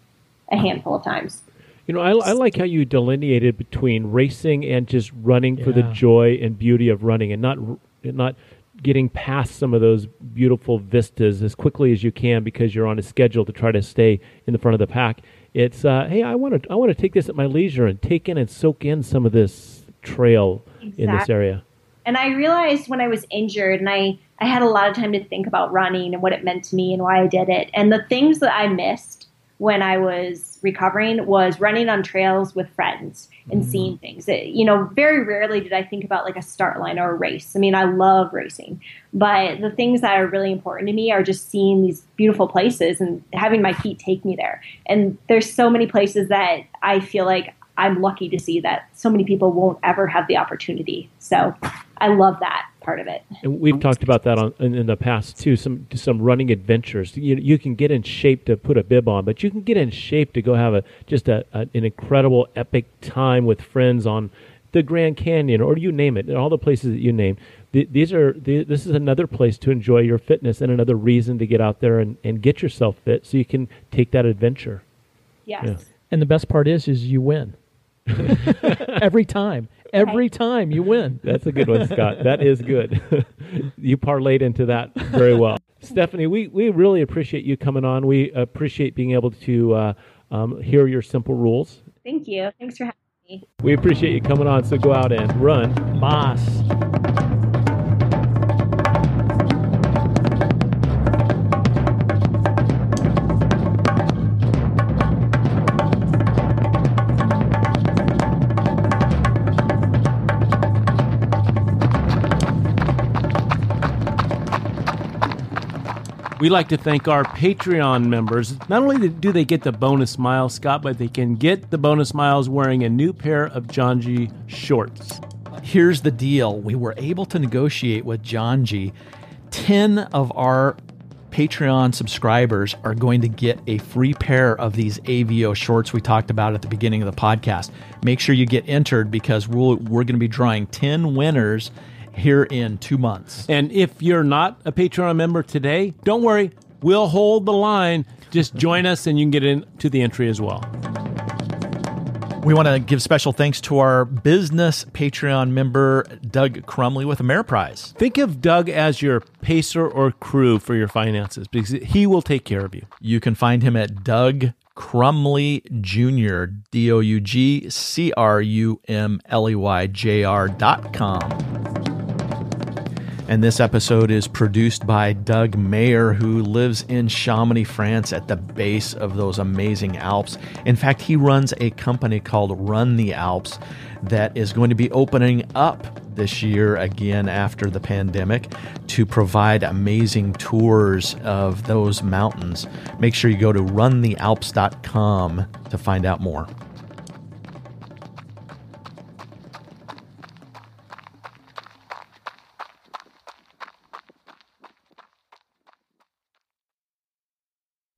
a handful of times. You know, I, I, like how you delineated between racing and just running yeah. for the joy and beauty of running, and not not getting past some of those beautiful vistas as quickly as you can because you're on a schedule to try to stay in the front of the pack. It's uh, hey, I want to I want to take this at my leisure and take in and soak in some of this trail exactly. in this area. And I realized when I was injured, and I I had a lot of time to think about running and what it meant to me and why I did it, and the things that I missed when I was recovering was running on trails with friends and mm-hmm. seeing things. It, you know, very rarely did I think about like a start line or a race. I mean, I love racing, but the things that are really important to me are just seeing these beautiful places and having my feet take me there. And there's so many places that I feel like I'm lucky to see that so many people won't ever have the opportunity. So I love that part of it. And we've talked about that on, in, in, the past too. Some some running adventures. You you can get in shape to put a bib on, but you can get in shape to go have a just a, a an incredible epic time with friends on the Grand Canyon or you name it, and all the places that you name. these are this is another place to enjoy your fitness and another reason to get out there and, and get yourself fit so you can take that adventure. Yes. Yeah. And the best part is is you win. Every time. Every time you win. That's a good one, Scott. That is good. you parlayed into that very well. Stephanie, we, we really appreciate you coming on. We appreciate being able to uh, um, hear your simple rules. Thank you. Thanks for having me. We appreciate you coming on. So go out and run. Moss. We like to thank our Patreon members. Not only do they get the bonus miles, Scott, but they can get the bonus miles wearing a new pair of Janji shorts. Here's the deal we were able to negotiate with Janji. 10 of our Patreon subscribers are going to get a free pair of these AFO shorts we talked about at the beginning of the podcast. Make sure you get entered because we're going to be drawing 10 winners here in two months. And if you're not a Patreon member today, don't worry. We'll hold the line. Just join us and you can get into the entry as well. We want to give special thanks to our business Patreon member, Doug Crumley, with Ameriprise. Think of Doug as your pacer or crew for your finances because he will take care of you. You can find him at Doug Crumley Jr., D O U G C R U M L E Y J R dot com. And this episode is produced by Doug Mayer, who lives in Chamonix, France, at the base of those amazing Alps. In fact, he runs a company called Run the Alps that is going to be opening up this year again after the pandemic to provide amazing tours of those mountains. Make sure you go to runthealps.com to find out more.